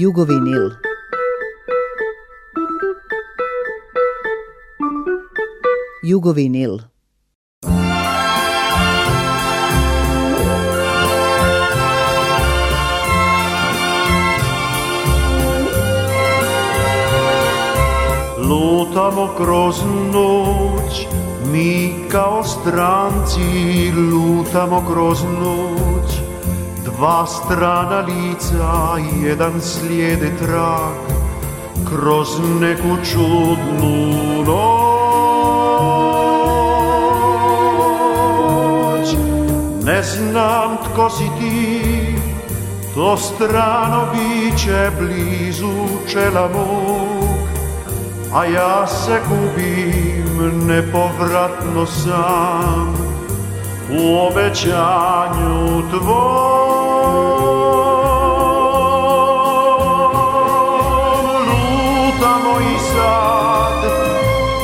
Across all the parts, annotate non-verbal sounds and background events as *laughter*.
Jugovinil. Jugovinil. Lutamo kroz noć, mi kao stranci lutamo kroz noć. Dva strana lica, jedan slijede trak Kroz neku čudnu noć Ne znam tko si ti To strano biće blizu čela mog A ja se gubim nepovratno sam u obećanju tvojom. Lutamo i sad,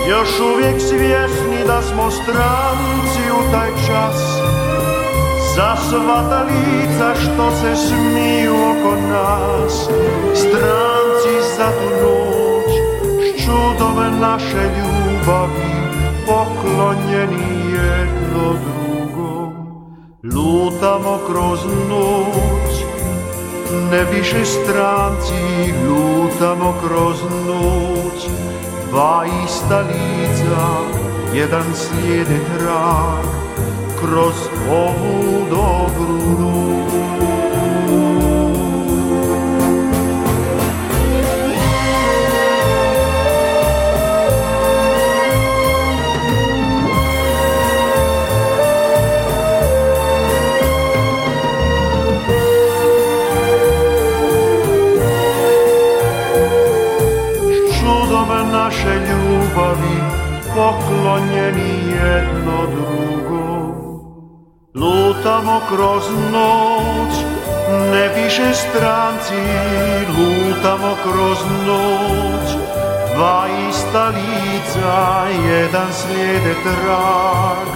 još uvijek svjesni da smo stranci u taj čas, za sva ta lica što se smiju oko nas, stranci za tu noć, s čudove naše ljubavi, poklonjeni jedno drugo. putamo kroz noć, ne više stranci, lutamo kroz noć, dva ista lica, jedan slijede trak, kroz ovu dobru noć. ljubavi poklonjeni jedno drugo. Lutamo kroz noć, ne više stranci, lutamo kroz noć. Dva ista lica, jedan slijede trag,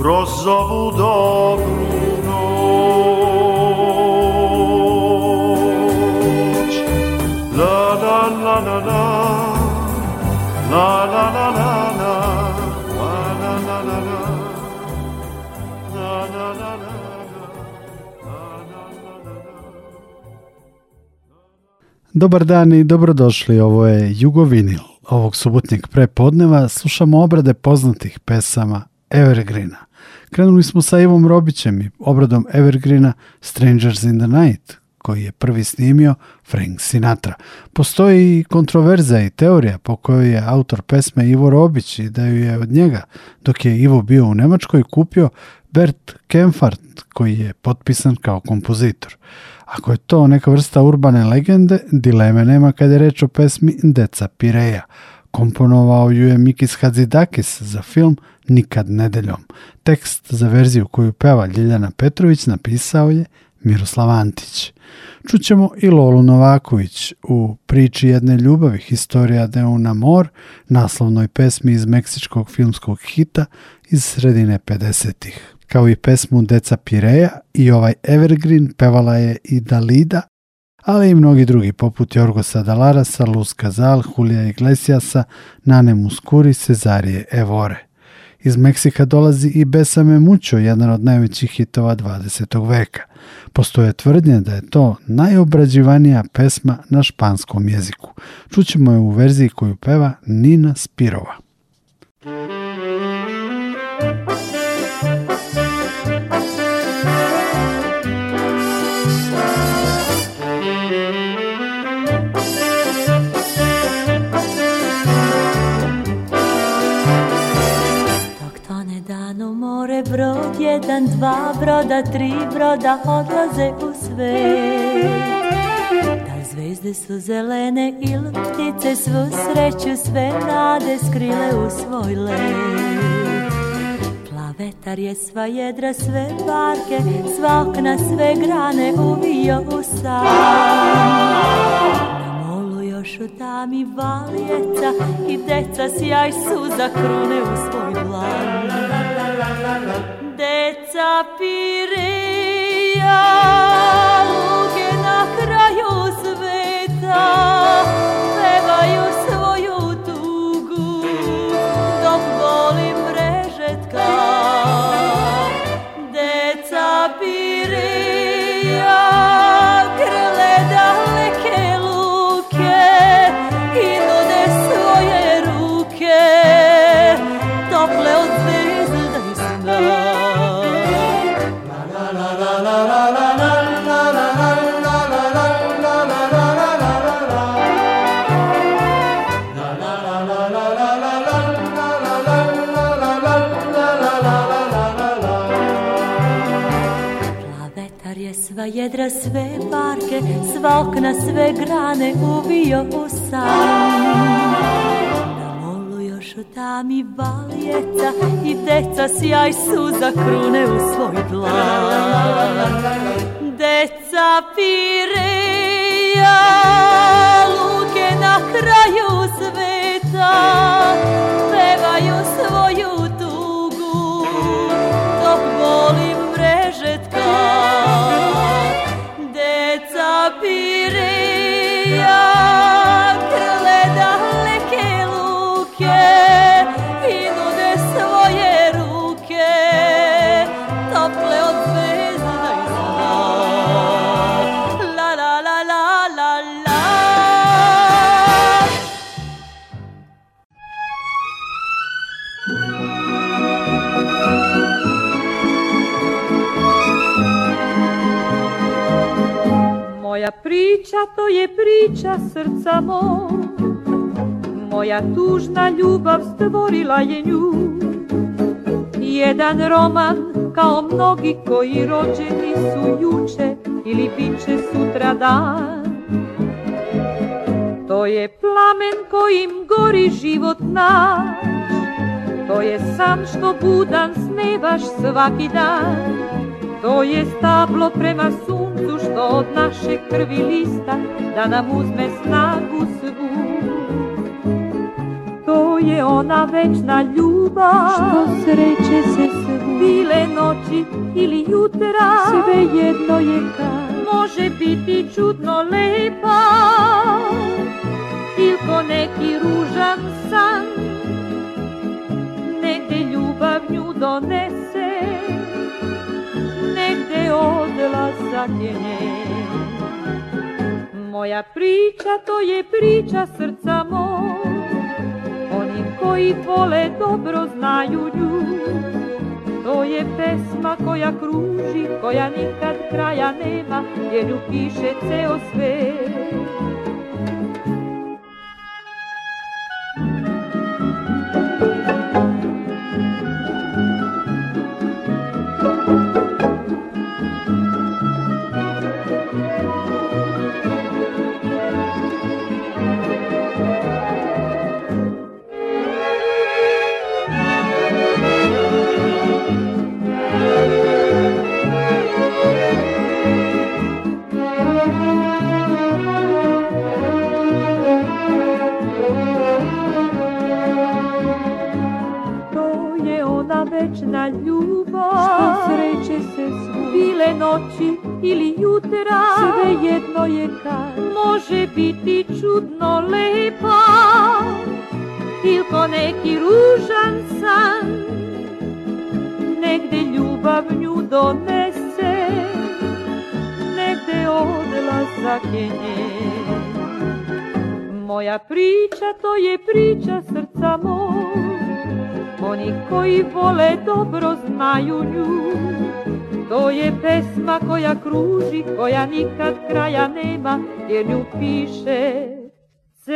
kroz ovu dobru noć. La la la la la La la la la la. La la la la la. Dobar dan i dobrodošli, ovo je Jugovinil. Ovog subotnjeg prepodneva slušamo obrade poznatih pesama Evergreena. Krenuli smo sa Ivom Robićem i obradom Evergreena Strangers in the Night, koji je prvi snimio Frank Sinatra. Postoji i kontroverza i teorija po kojoj je autor pesme Ivo Robić i da ju je od njega, dok je Ivo bio u Nemačkoj, kupio Bert Kempfart koji je potpisan kao kompozitor. Ako je to neka vrsta urbane legende, dileme nema kada je reč o pesmi Deca Pireja. Komponovao ju je Mikis Hadzidakis za film Nikad nedeljom. Tekst za verziju koju peva Ljiljana Petrović napisao je Miroslav Antić. Čućemo i Lolu Novaković u priči jedne ljubavi historija Deuna Mor, naslovnoj pesmi iz meksičkog filmskog hita iz sredine 50-ih. Kao i pesmu Deca Pireja i ovaj Evergreen pevala je i Dalida, ali i mnogi drugi poput Jorgosa Dalarasa, Luz Kazal, Julija Iglesiasa, Nane Muskuri, Cezarije Evore. Iz Meksika dolazi i Besame Mucho, jedan od najvećih hitova 20. veka. Postoje tvrdnje da je to najobrađivanija pesma na španskom jeziku. Čućemo je u verziji koju peva Nina Spirova. Jedan, dva broda, tri broda odlaze u sve. Da zvezde su zelene i luptice svu sreću Sve nade skrile u svoj let Plavetar je sva jedra, sve barke Sva okna, sve grane uvio u san još u tami valjeca i deca sjaj suza krune u svoj glan. grandezza Pirea. vedra sve barke, sva okna, sve grane uvio u san. Na molu još otami baljeca i deca sjaj suza krune u svoj dlan. Deca pire Moja priča to je priča srca moj Moja tužna ljubav stvorila je nju Jedan roman kao mnogi koji rođeni su juče Ili bit će sutra dan To je plamen kojim gori život naš to je san što budan snevaš svaki dan To je stablo prema suncu tu što od naše krvi lista da nam uzme snagu svu. To je ona večna ljubav što sreće se svu. Bile noći ili jutra sve jedno je kad može biti čudno lepa. Tilko neki ružan san negde ljubav nju donese že odlaza Moja priča to je priča srca moj, oni koji tvole dobro znaju nju. To je pesma koja kruži, koja nikad kraja nema, jer ju piše ceo svet. ljubav Što sreće se svoj Bile noći ili jutra Sve jedno je kad Može biti čudno lepa Il ko neki ružan san Negde ljubav nju donese Negde odlazak je nje Moja priča to je priča srca moj oni koji vole dobro znaju nju To je pesma koja kruži, koja nikad kraja nema Jer nju piše C.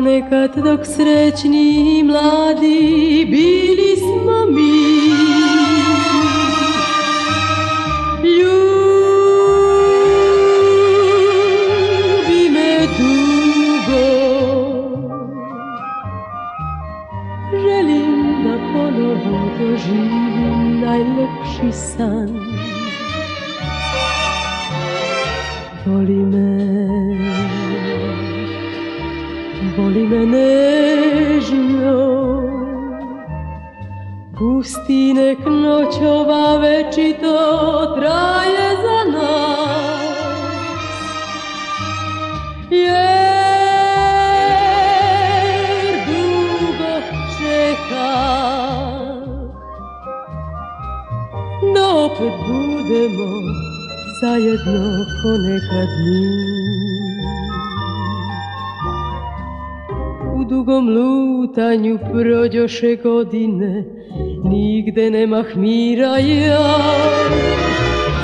ponekad dok srećni mladi bili smo mi Pusti nek ova večito traje za nas Jer dugo čeka Da opet budemo zajedno ponekad mi U dugom lutanju prođoše godine Nigde nema hmira ja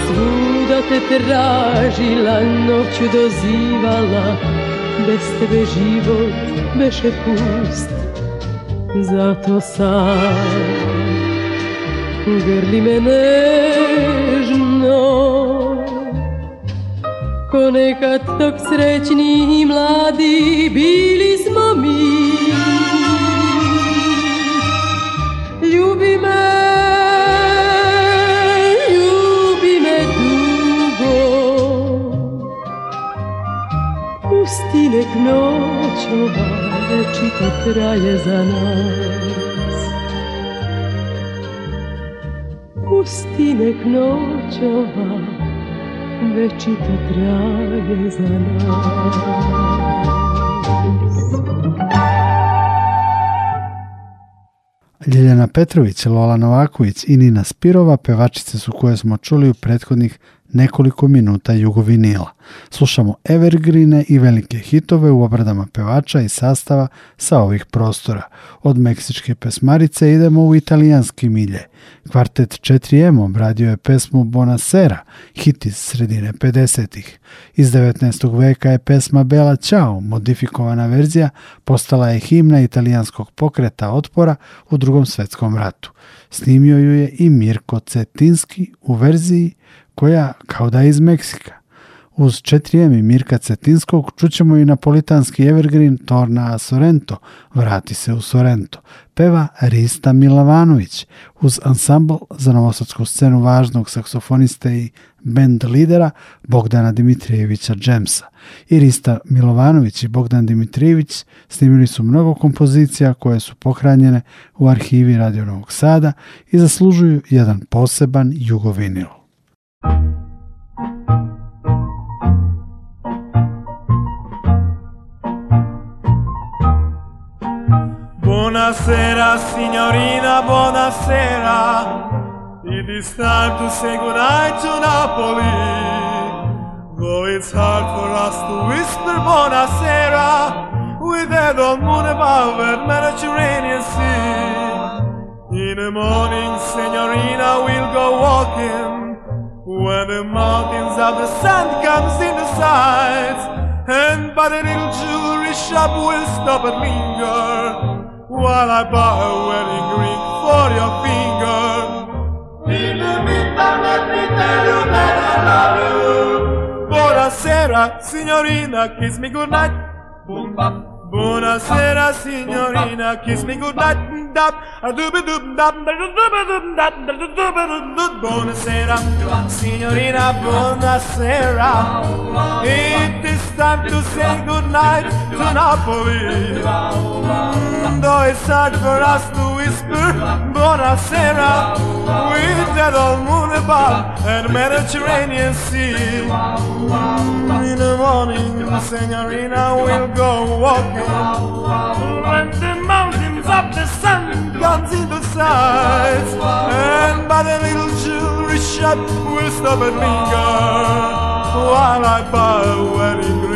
Svuda te tražila Noću dozivala Bez tebe život beše pust Zato sam Grli me nežno Ko nekad dok srećni i mladi Bili smo mi ljubi me, ljubi me dugo. Pusti nek noć ova traje za nas. Pusti nek noć ova večito traje za nas. Ljeljana Petrović, Lola Novaković i Nina Spirova, pevačice su koje smo čuli u prethodnih nekoliko minuta jugovinila. Slušamo evergreene i velike hitove u obradama pevača i sastava sa ovih prostora. Od meksičke pesmarice idemo u italijanski milje. Kvartet 4M obradio je pesmu Bonasera, hit iz sredine 50-ih. Iz 19. veka je pesma Bela Ciao, modifikovana verzija, postala je himna italijanskog pokreta otpora u drugom svjetskom ratu. Snimio ju je i Mirko Cetinski u verziji koja kao da je iz Meksika. Uz 4 Mirka Cetinskog čućemo i napolitanski evergreen Torna Sorento, vrati se u Sorento, peva Rista Milavanović, uz ansambl za novosadsku scenu važnog saksofoniste i band lidera Bogdana Dimitrijevića Džemsa. I Rista Milovanović i Bogdan Dimitrijević snimili su mnogo kompozicija koje su pohranjene u arhivi Radio Novog Sada i zaslužuju jedan poseban jugovinil. Buonasera signorina, buonasera. It is time to say goodnight to Napoli. Though it's hard for us to whisper buonasera with head old moon above the Mediterranean Sea. In the morning, signorina, we'll go walking when the mountains of the sun comes in the sight. And by the little jewelry shop, we'll stop and linger while I buy a wedding ring for your finger. Minimita, let me tell you that Buonasera, signorina, kiss me goodnight. Boom, bop. Buonasera signorina, kiss me goodnight. Buonasera signorina, buonasera. Hey time to say goodnight to Napoli. Though it's hard for us to whisper, Buonasera, with that old moon above and Mediterranean Sea. In the morning, Senorina will go walking. When the mountains of the sun comes in the sights, and by the little jewelry shop we will stop and linger while I buy a wedding ring.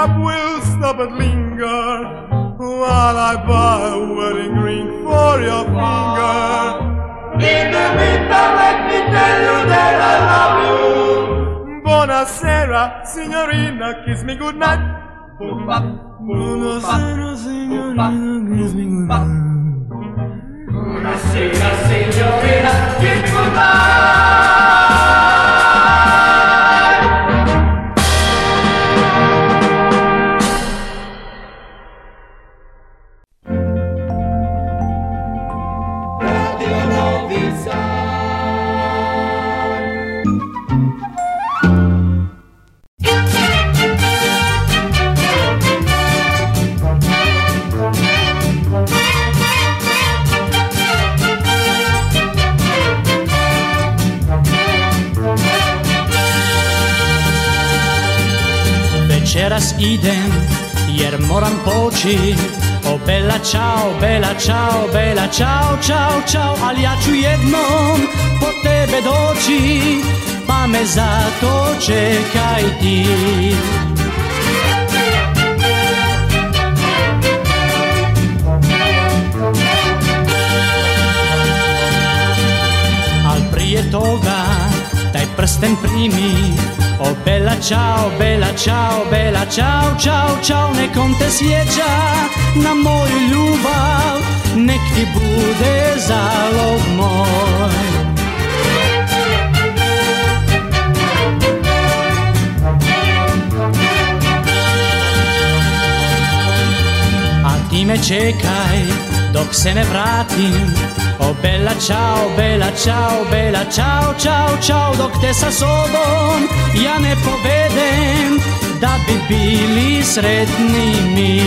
up will stop and linger while I buy a wedding ring for your finger. In the meantime, let me tell you that I love you. Buonasera, signorina, kiss me goodnight. Buonasera, signorina, kiss me goodnight. Buonasera, signorina, kiss me goodnight. oči. O bela čau, bela čau, bela čau, čau, čau, ali ja ću jednom po tebe doći, pa me za to čekaj ti. Al prije toga, taj prsten primi, O bella ciao, bella ciao, bella ciao, ciao, ciao, nekom te sjeća na moju ljubav, nek ti bude zalog moj. A ti me čekaj dok se ne vratim bella ciao, bella ciao, bella ciao, ciao, ciao, dok te sa sobom ja ne povedem, da bi bili sretni mi.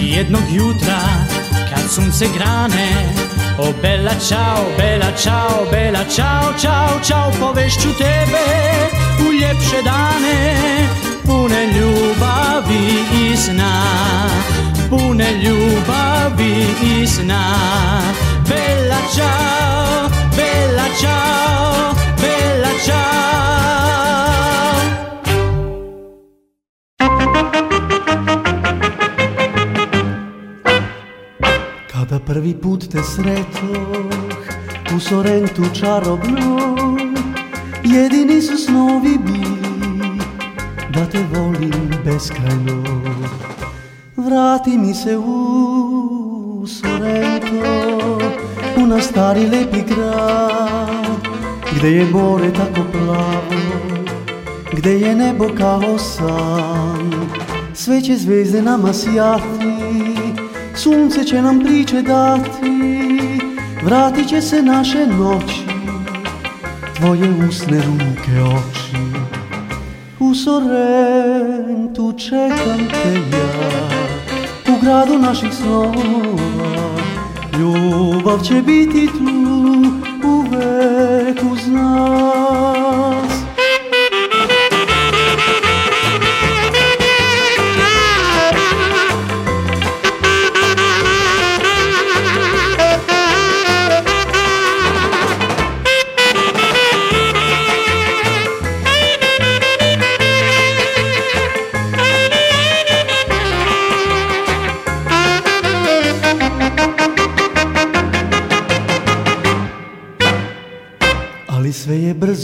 Jednog jutra, kad sunce grane, o bella ciao, bella ciao, bella ciao, ciao, ciao, povešću tebe, uljepše dane pune ljubavi i sna pune ljubavi i sna bella ciao bella ciao bella ciao Kada prvi put te sretoh u Sorentu čarobnog Jedini su snovi bi, da te volim beskrajno Vrati mi se u Sorento U nas stari lepi Gde je more tako plavo Gde je nebo kao san Sve će zvezde nama sjati Sunce će nam priče dati Vratit će se naše noći tvoje usne ruke oči U Sorrentu čekam te ja U gradu naših snova Ljubav će biti tu uvek uz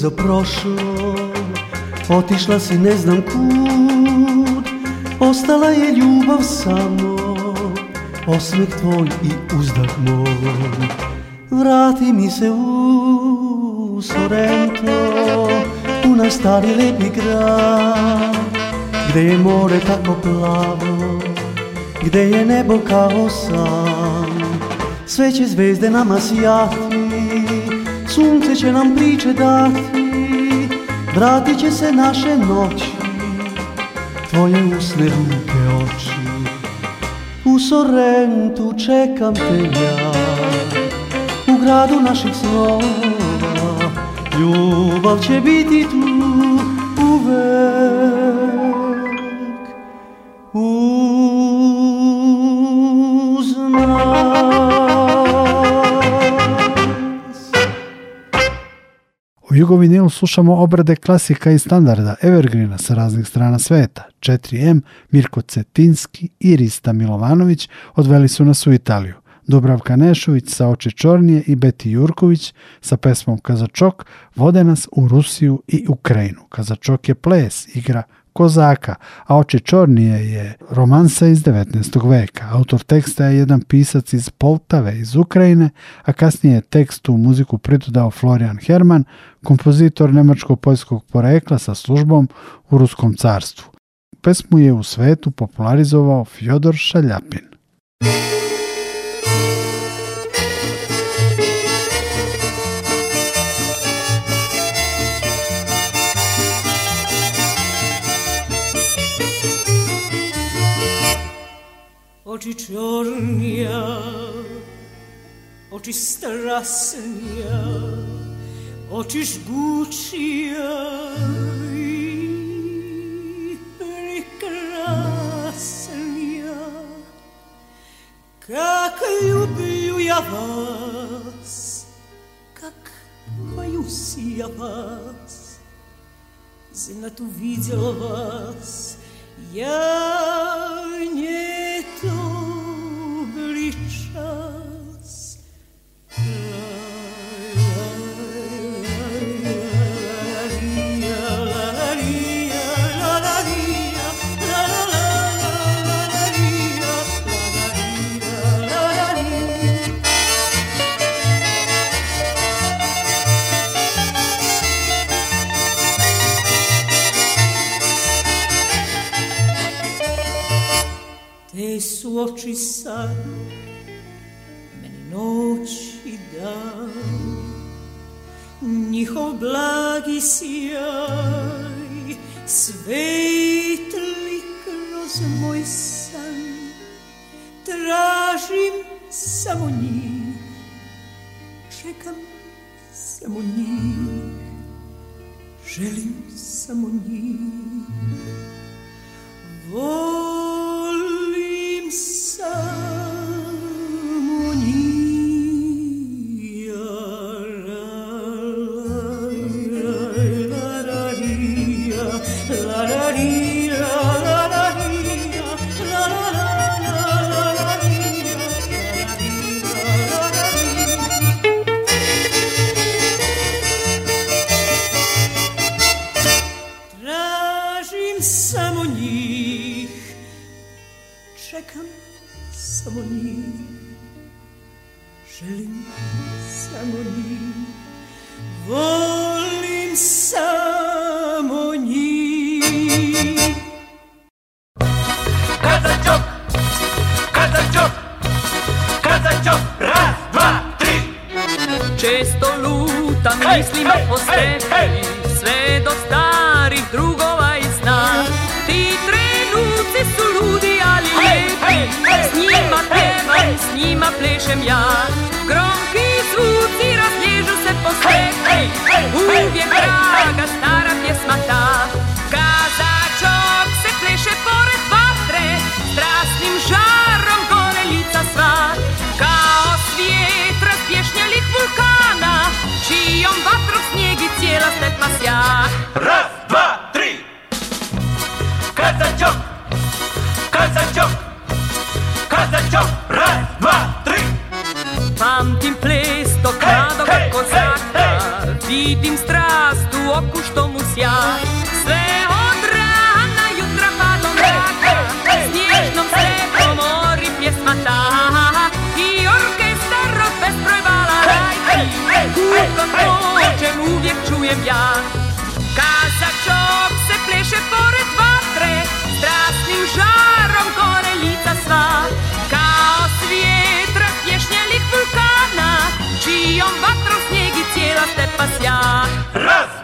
brzo prošlo Otišla si ne znam kud Ostala je ljubav samo Osmeh tvoj i uzdah moj Vrati mi se u Sorento U naš stari lepi grad Gde je more tako plavo Gde je nebo kao sam. Sve će zvezde nama sjati Sunce će nam priče dati Vratit će se naše noći Tvoje usne ruke oči U Sorrentu čekam te ja U gradu naših snova Ljubav će biti tu slušamo obrade klasika i standarda Evergreena sa raznih strana sveta. 4M, Mirko Cetinski i Rista Milovanović odveli su nas u Italiju. Dubravka Nešović sa Oči Čornije i Beti Jurković sa pesmom Kazačok vode nas u Rusiju i Ukrajinu. Kazačok je ples, igra Kozaka, a Oči Čornije je romansa iz 19. veka. Autor teksta je jedan pisac iz Poltave, iz Ukrajine, a kasnije je tekstu u muziku pridodao Florian Herman, kompozitor nemačko-poljskog porekla sa službom u Ruskom carstvu. Pesmu je u svetu popularizovao Fjodor Šaljapin. oczy czarne, oczy strasne, oczy żgucie i prekrasne. Jak lubię ja was, jak боюсь ja was, Zna tu widzę was, ja nie su oči san meni noć i dan, njihov blagi sjaj, svetli kroz moj san, tražim samo njih, čekam samo njih, želim samo njih. Volim samo njih Čekam samo njih Želim samo njih Volim samo njih Kazan čop, kazan čop, kazan čop Raz, dva, tri Često luta mislim hey, hey, o sebi hey, С ним отпевом, с ним опляшем я Громкий звук и разъезжу се по степи Увек Прага, стара пjesma ta Kazačok se pleše pored vatre Strasnim žarom gore lica sva Kao svijet razbješnjelih vulkana Čijom vatrom snijegi cijela stepma sja Raz! Pamtim ples dok mladog hey, hey, kozaka hey, Vidim strast u oku što mu sja Sve od rana jutra pa do mraka nježnom se pomori pjesma ta I orkestar od bezbroj balalajki Kutkom noćem uvijek čujem ja Kazačok se pleše pored vatre Strasnim žarom gore lica sva Ion va tras njeg i cijela stepa sja. Raz, dva!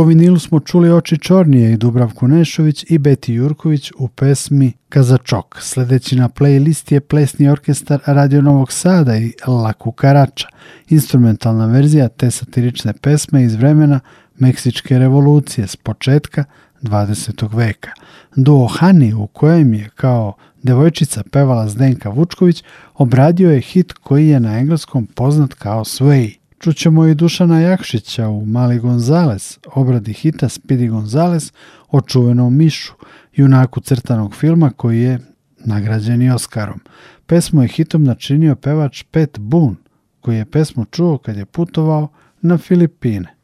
u vinilu smo čuli Oči Čornije i Dubravku Nešović i Beti Jurković u pesmi Kazačok. Sledeći na playlist je Plesni orkestar Radio Novog Sada i La Kukarača, instrumentalna verzija te satirične pesme iz vremena Meksičke revolucije s početka 20. veka. Duo Hani u kojem je kao devojčica pevala Zdenka Vučković obradio je hit koji je na engleskom poznat kao Sway – Čućemo i Dušana Jakšića u Mali Gonzales, obradi hita Spidi Gonzales o čuvenom Mišu, junaku crtanog filma koji je nagrađeni Oscarom. Oskarom. Pesmu je hitom načinio pevač Pet Boone, koji je pesmu čuo kad je putovao na Filipine.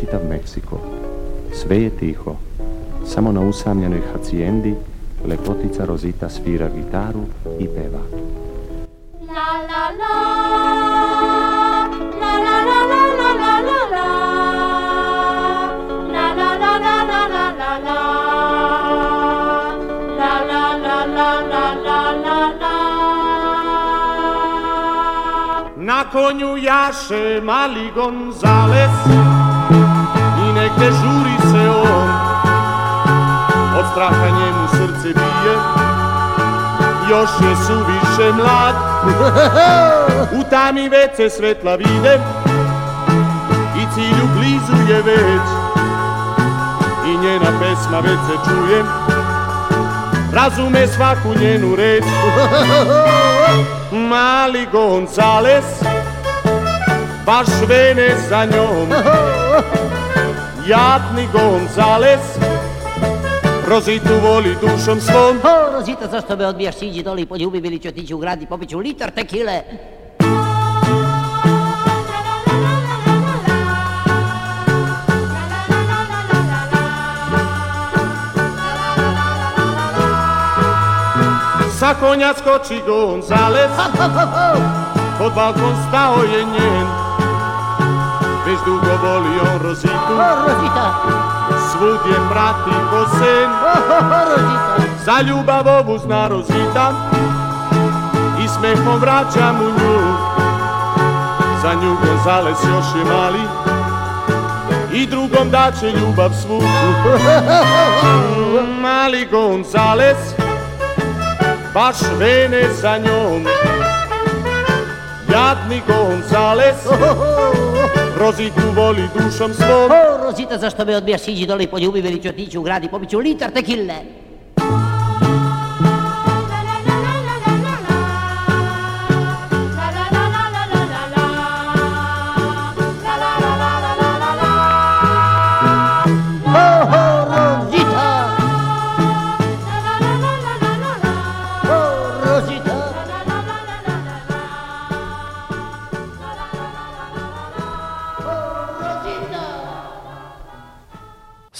čitav Meksiko. Sve je tiho. Samo na usamljenoj hacijendi lepotica Rozita svira gitaru i peva. Na konju jaše mali Gonzales te žuri se on Od straha njemu srce bije Još je više mlad U tami već svetla vide I cilju blizu je već I njena pesma već se čuje Razume svaku njenu reč Mali Gonzales Baš vene za njom jatni Gonzales Rozitu voli dušom svom O, Rozita, zašto me odbijaš? Siđi doli, pođi ubi bili ću otići u grad i popiću litar tekile Sa konja skoči Gonzales Pod balkon stao je njen već dugo volio Rozitu. Svud je prati ko sen. Za ljubav ovu zna Rozita i smehom vraćam u nju. Za nju Gonzales još je mali i drugom daće ljubav svu. *laughs* Mali Gonzales baš vene za njom. Jadni Gonzales Roziku voli dušom svom. O, Rozita, zašto me odbijaš? Iđi dole i poljubi me, ću otići u grad i pobiću litar tekile.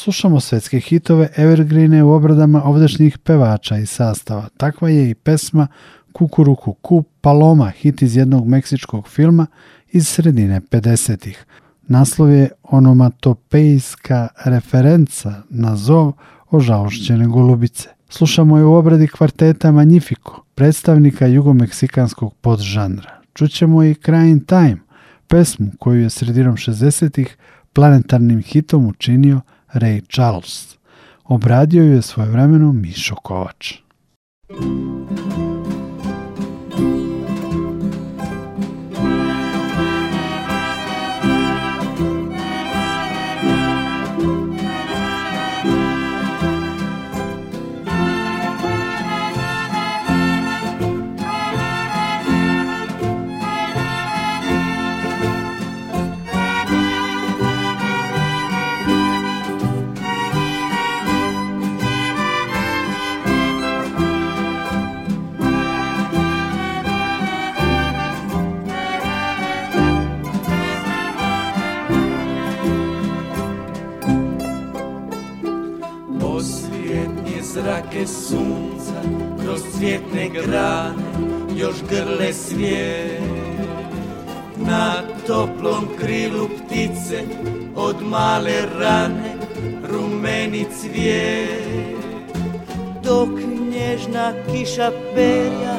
slušamo svetske hitove Evergreene u obradama ovdašnjih pevača i sastava. Takva je i pesma Kukuruku Ku Paloma, hit iz jednog meksičkog filma iz sredine 50-ih. Naslov je onomatopejska referenca na zov ožalošćene golubice. Slušamo je u obradi kvarteta Magnifico, predstavnika jugomeksikanskog podžanra. Čućemo i Crying Time, pesmu koju je sredinom 60-ih planetarnim hitom učinio Ray Charles. Obradio ju je svojevremeno Mišo Kovač. cvjetne grane još grle svijet Na toplom krilu ptice od male rane rumeni cvijet Dok nježna kiša perja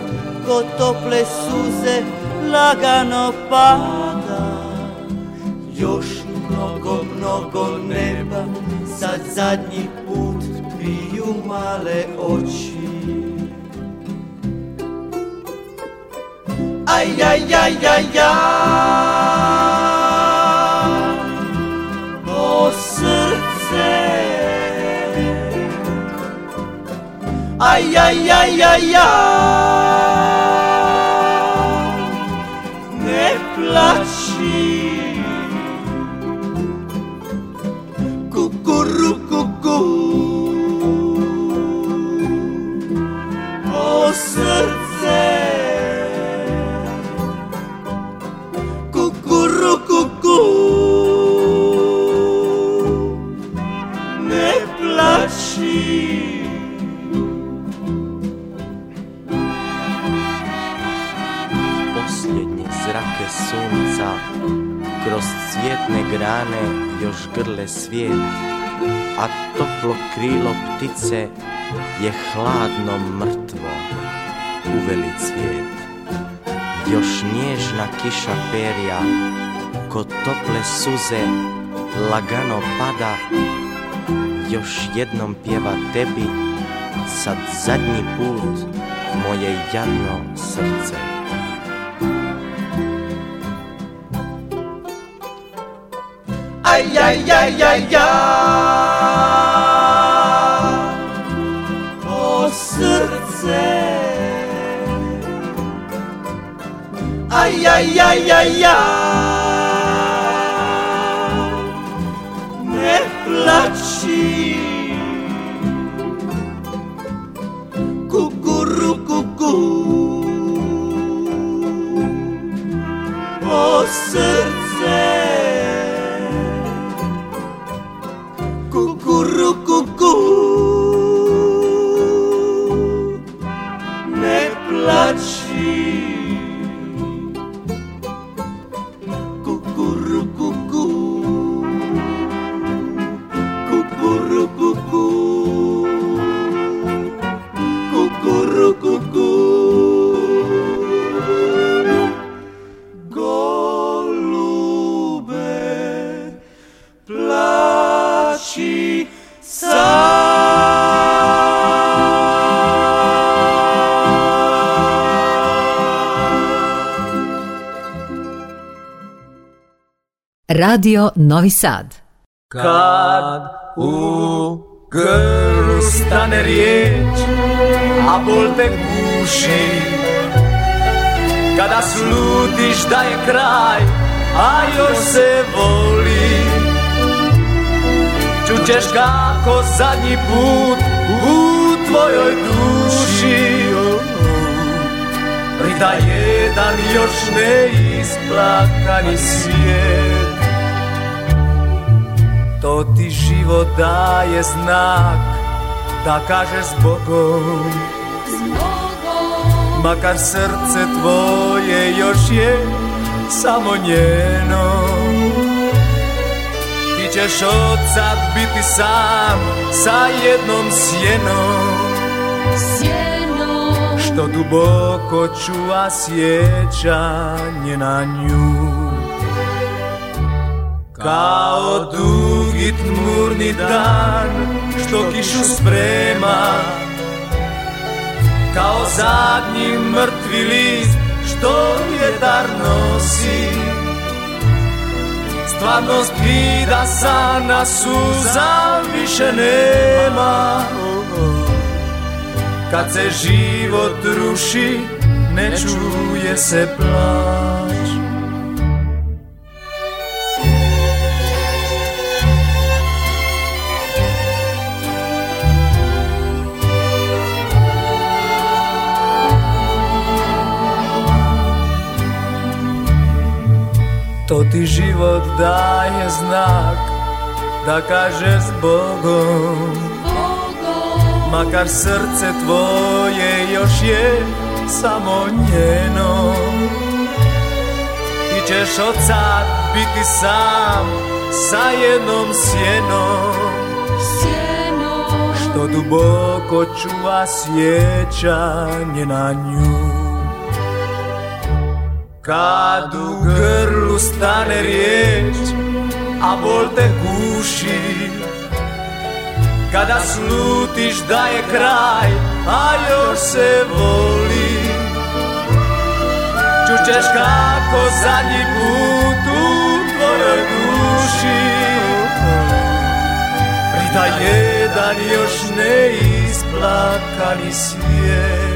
ko tople suze lagano pada Još mnogo, mnogo neba sad zadnji put piju male oči ay ay ay ay ay o srce ay ay ay ay ay svijet, a toplo krilo ptice je hladno mrtvo uveli cvijet. Još nježna kiša perja, ko tople suze lagano pada, još jednom pjeva tebi, sad zadnji put moje jadno srce. Я-я-я-я-я О, серце Ай-яй-яй-яй-я Не плачи Ку-ку-ру-ку-ку О, серце Radio Novi Sad. Kad u grlu stane riječ, a bol te guši, kada slutiš da je kraj, a još se voli, čućeš kako zadnji put u tvojoj duši, prida jedan još ne neisplakani svijet. To ti život daje znak Da kažeš s Bogom S Bogom Makar srce tvoje još je Samo njeno Ti ćeš od sad biti sam Sa jednom sjenom Sjenom Što duboko čuva sjećanje na nju Kao dugi tmurni dan što kišu sprema Kao zadnji mrtvi list što vjetar nosi Stvarnost vida sana suza više nema Kad se život ruši ne čuje se plan To ti život daje znak Da kaže s Bogom Makar srce tvoje još je samo njeno Ti ćeš od sad biti sam sa jednom sjenom Što duboko čuva sjećanje na nju kad u grlu stane riječ, a bol te guši Kada slutiš da je kraj, a još se voli Čućeš kako zadnji put u tvojoj duši Prida jedan još isplakani svijet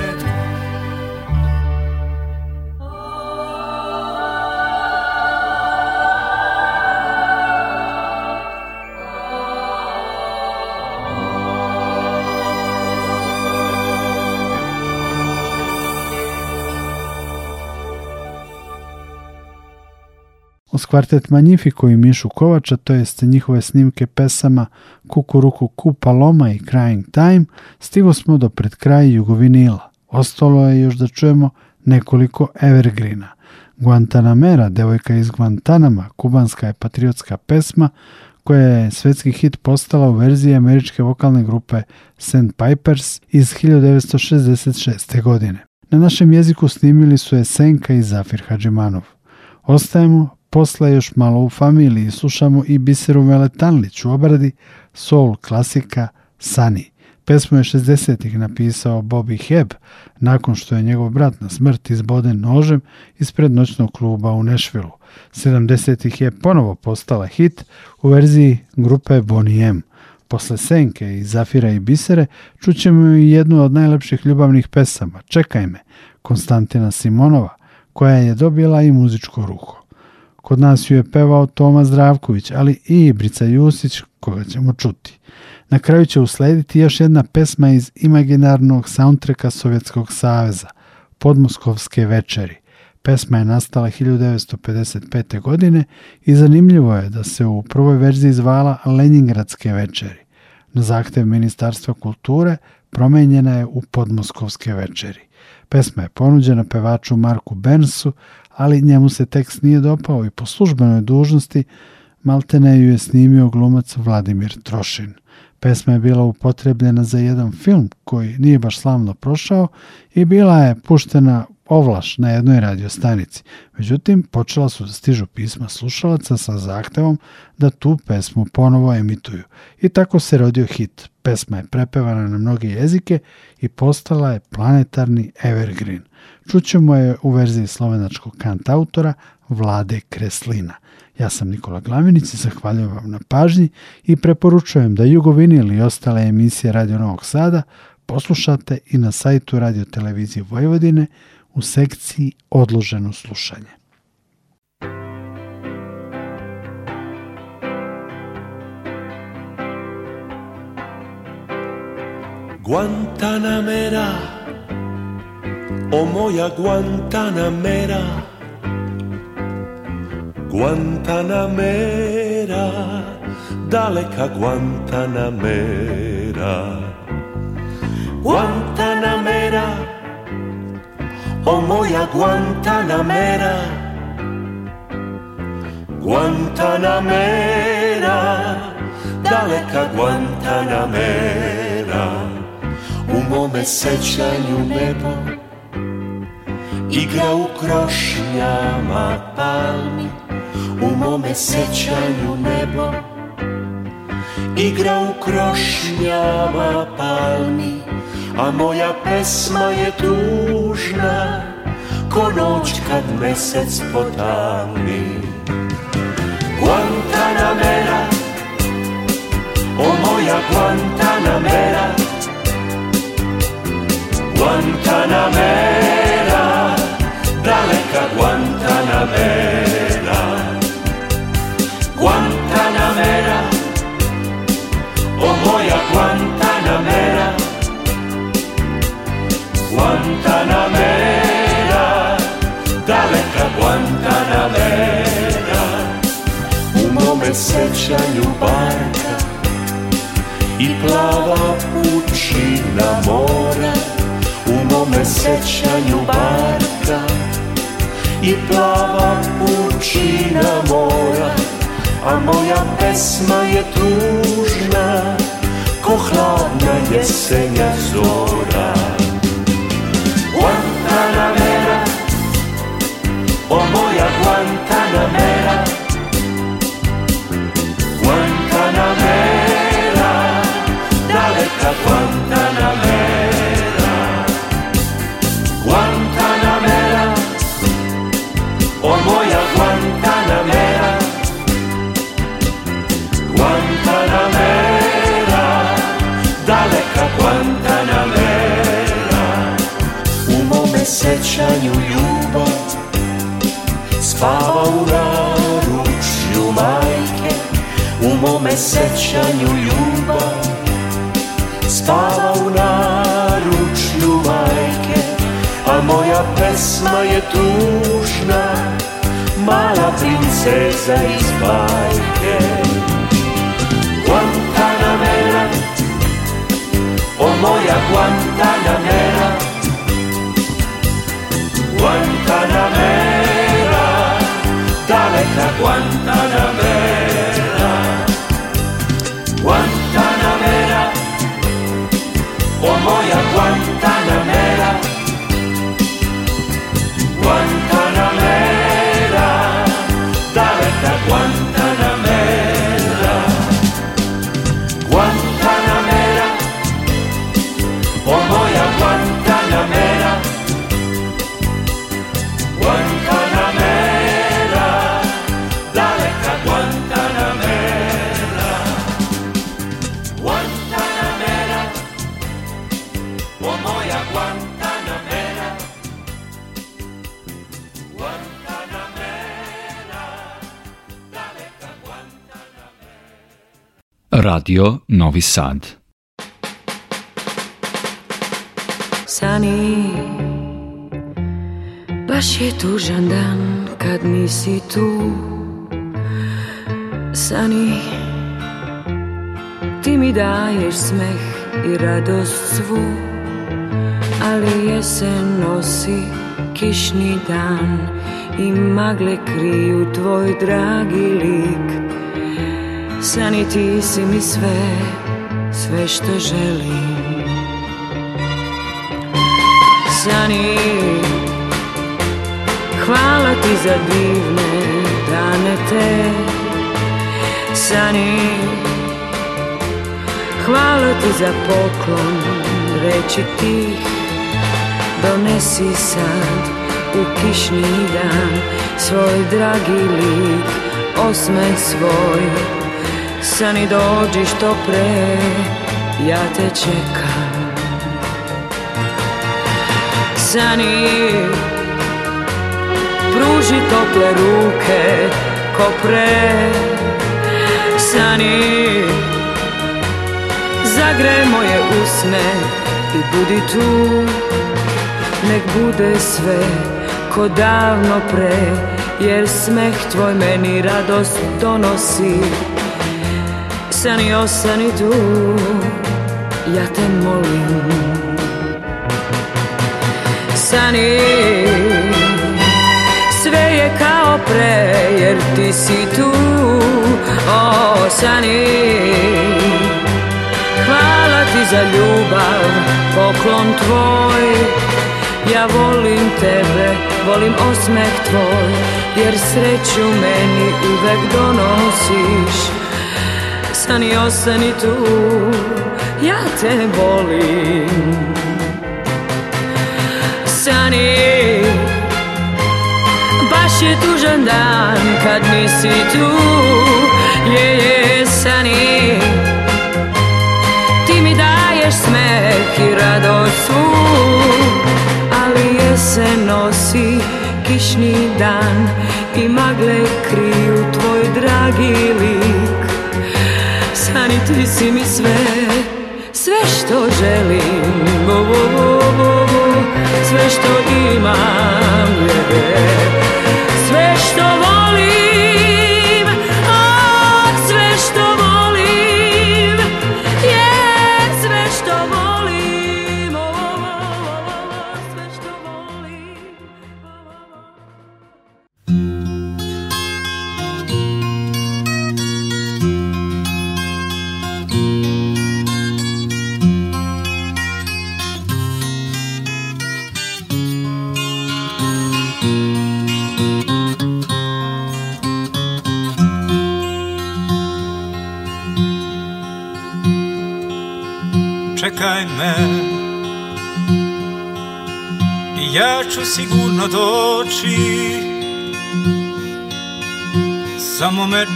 uz kvartet Magnifico i Mišu Kovača, to jest njihove snimke pesama Kukuruku Ku Paloma i Crying Time, stigo smo do pred kraja jugovinila. Ostalo je još da čujemo nekoliko evergreena. Guantanamera, devojka iz Guantanama, kubanska je patriotska pesma koja je svetski hit postala u verziji američke vokalne grupe St. Pipers iz 1966. godine. Na našem jeziku snimili su je Senka i Zafir Hadžimanov. Ostajemo posle još malo u familiji slušamo i Biseru Meletanlić u obradi soul klasika Sani. Pesmu je 60-ih napisao Bobby Heb nakon što je njegov brat na smrt izboden nožem ispred noćnog kluba u Nešvilu. 70-ih je ponovo postala hit u verziji grupe Bonnie M. Posle Senke i Zafira i Bisere čućemo i jednu od najlepših ljubavnih pesama Čekaj me, Konstantina Simonova, koja je dobila i muzičko ruho. Kod nas ju je pevao Toma Zdravković, ali i Ibrica Jusić, koga ćemo čuti. Na kraju će uslediti još jedna pesma iz imaginarnog soundtracka Sovjetskog saveza, Podmoskovske večeri. Pesma je nastala 1955. godine i zanimljivo je da se u prvoj verziji zvala Leningradske večeri. Na zahtev Ministarstva kulture promenjena je u Podmoskovske večeri. Pesma je ponuđena pevaču Marku Bernsu, ali njemu se tekst nije dopao i po službenoj dužnosti Maltene ju je snimio glumac Vladimir Trošin. Pesma je bila upotrebljena za jedan film koji nije baš slavno prošao i bila je puštena ovlaš na jednoj radiostanici. Međutim, počela su da stižu pisma slušalaca sa zahtevom da tu pesmu ponovo emituju. I tako se rodio hit. Pesma je prepevana na mnoge jezike i postala je planetarni evergreen. Čućemo je u verziji slovenačkog kantautora Vlade Kreslina. Ja sam Nikola Glavinić i zahvaljujem vam na pažnji i preporučujem da Jugovini ili ostale emisije Radio Novog Sada poslušate i na sajtu Radio Televizije Vojvodine u sekciji Odloženo slušanje. Guantanamera, o moja Guantanamera, Guantanamera, daleka Guantanamera, Guantanamera, o moja Guantanamera. mera, daleka mera. u mome sećanju nebo igra u krošnjama palmi, u mome sećanju nebo igra u krošnjama palmi, a moja pesma je tužna ko noć kad mesec potamni Guantanamera, o moja Guantanamera Guantanamera, daleka Guantanamera se barka I plava pučina mora U mome seća ljubanka I plava pučina mora A moja pesma je tužna Ko hladna jesenja zora Guantanamera O moja Guantanamera da Guantanamera. Guantanamera, o moja Guantanamera. Guantanamera, daleka Guantanamera. U mome sećanju ljubav spava u naručju majke. U mome sećanju ljubav spava u naručju majke A moja pesma je tužna Mala princeza iz bajke Guantanamera O moja Guantanamera Guantanamera Daleka Guantanamera Radio Novi Sad. Sani, baš je tužan dan kad nisi tu. Sani, ti mi daješ smeh i radost svu, ali jesen nosi kišni dan i magle kriju tvoj dragi lik. Sani, san i ti si mi sve, sve što želim Sani, hvala ti za divne dane te Sani, hvala ti za poklon reći ti Donesi sad u kišni dan svoj dragi lik osmeh svoj Sani dođi što pre, ja te čekam Sani, pruži tople ruke ko pre Sani, zagre moje usne i budi tu Nek bude sve ko davno pre Jer smeh tvoj meni radost donosi sani osani tu Ja te molim Sani Sve je kao pre Jer ti si tu O sani Hvala ti za ljubav Poklon tvoj Ja volim tebe Volim osmeh tvoj Jer sreću meni uvek donosiš Sani ostani tu Ja te volim Sani Baš je tužan dan kad nisi tu Je, je, Sani Ti mi daješ smek i radost svu Ali jesen nosi kišni dan I magle kriju tvoj dragi lik stani ti si mi sve Sve što želim, sve što imam, je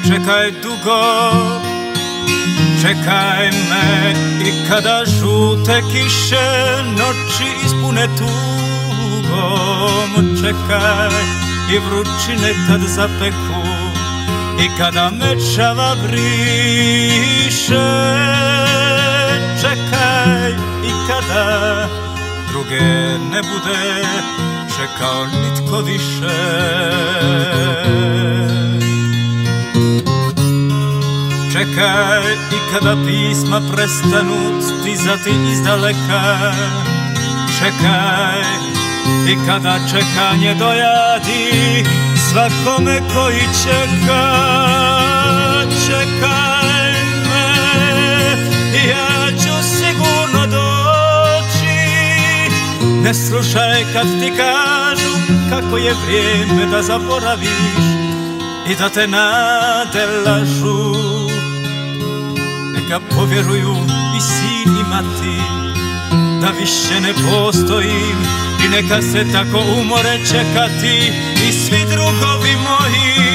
čekaj dugo Čekaj me i kada žute kiše Noći ispune tugom Čekaj i vrućine kad zapeku I kada mečava briše Čekaj i kada druge ne bude Čekao nitko više Čekaj i kada pisma prestanu stizati iz daleka Čekaj i kada čekanje dojadi svakome koji čeka Čekaj me, ja ću sigurno doći Ne slušaj kad ti kažu kako je vrijeme da zaboraviš i da te nade lažu Neka povjeruju i sin i mati Da više ne postojim I neka se tako umore čekati I svi drugovi moji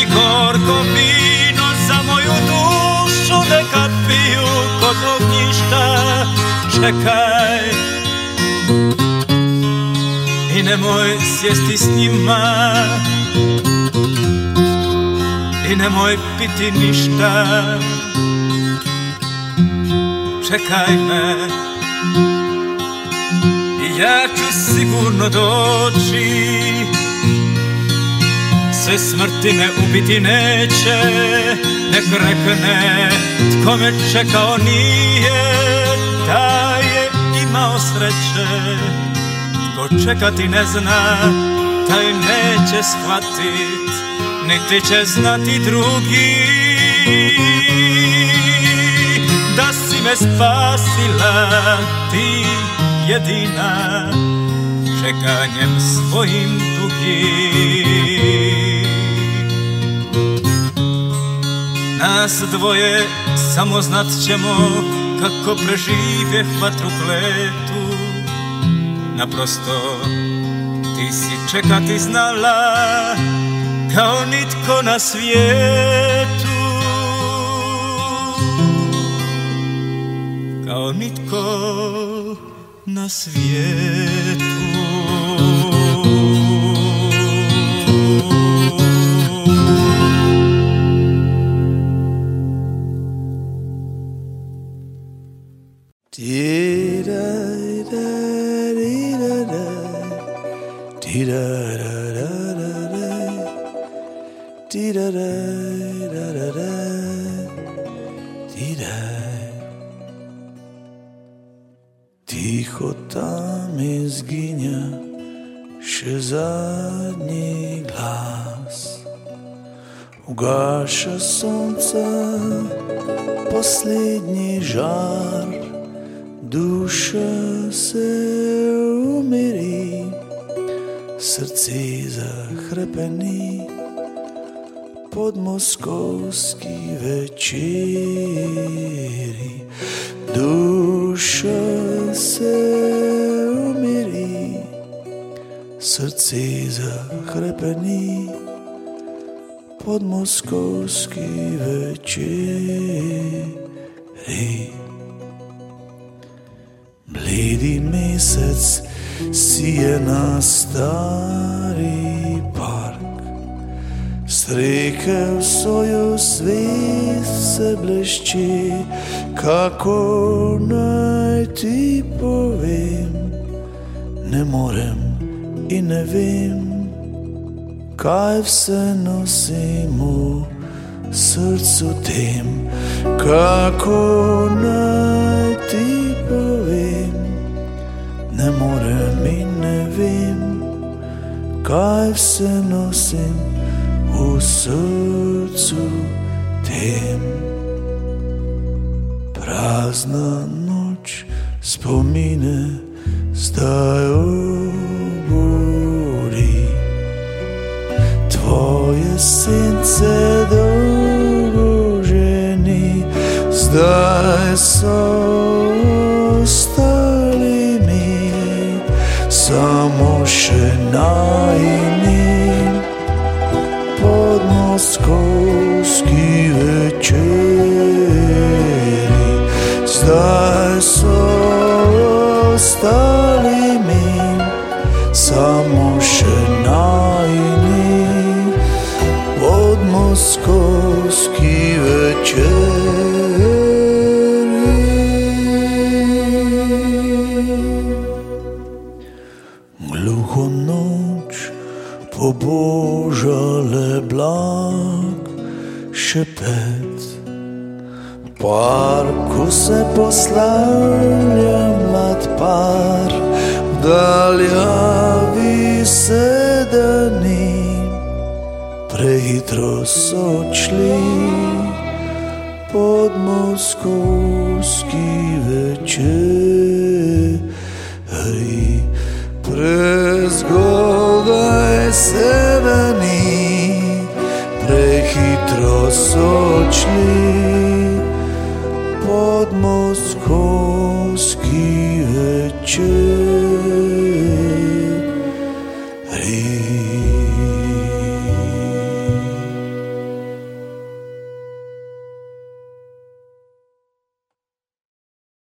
I gorko vino za moju dušu Neka piju kod ognjišta Čekaj I nemoj sjesti s njima i nemoj biti ništa Čekaj me I ja ću sigurno doći Sve smrti me ubiti neće Nek rekne tko me čekao nije Da je imao sreće Tko čekati ne zna Taj neće shvatit niti će znati drugi Da si me spasila ti jedina Čekanjem svojim dugi, Nas dvoje samo znat ćemo kako prežive vatru kletu Naprosto ti si čekati znala kao nitko na svijetu kao nitko na svijetu moskovski večeri. Bledi mesec si je na stari park, strekel so jo svet se blešči, kako naj ti povem, ne morem in ne vem kaj vse nosimo v srcu tem, kako naj ti povem, ne morem in ne vem, kaj vse nosim v srcu tem. Prazna noč spomine, zdaj ujame. senza d'origine, stai solo. se poslavlja mlad par, daljavi sedeni, prehitro so šli pod moskovski večer. Prezgodaj sedeni, prehitro so šli.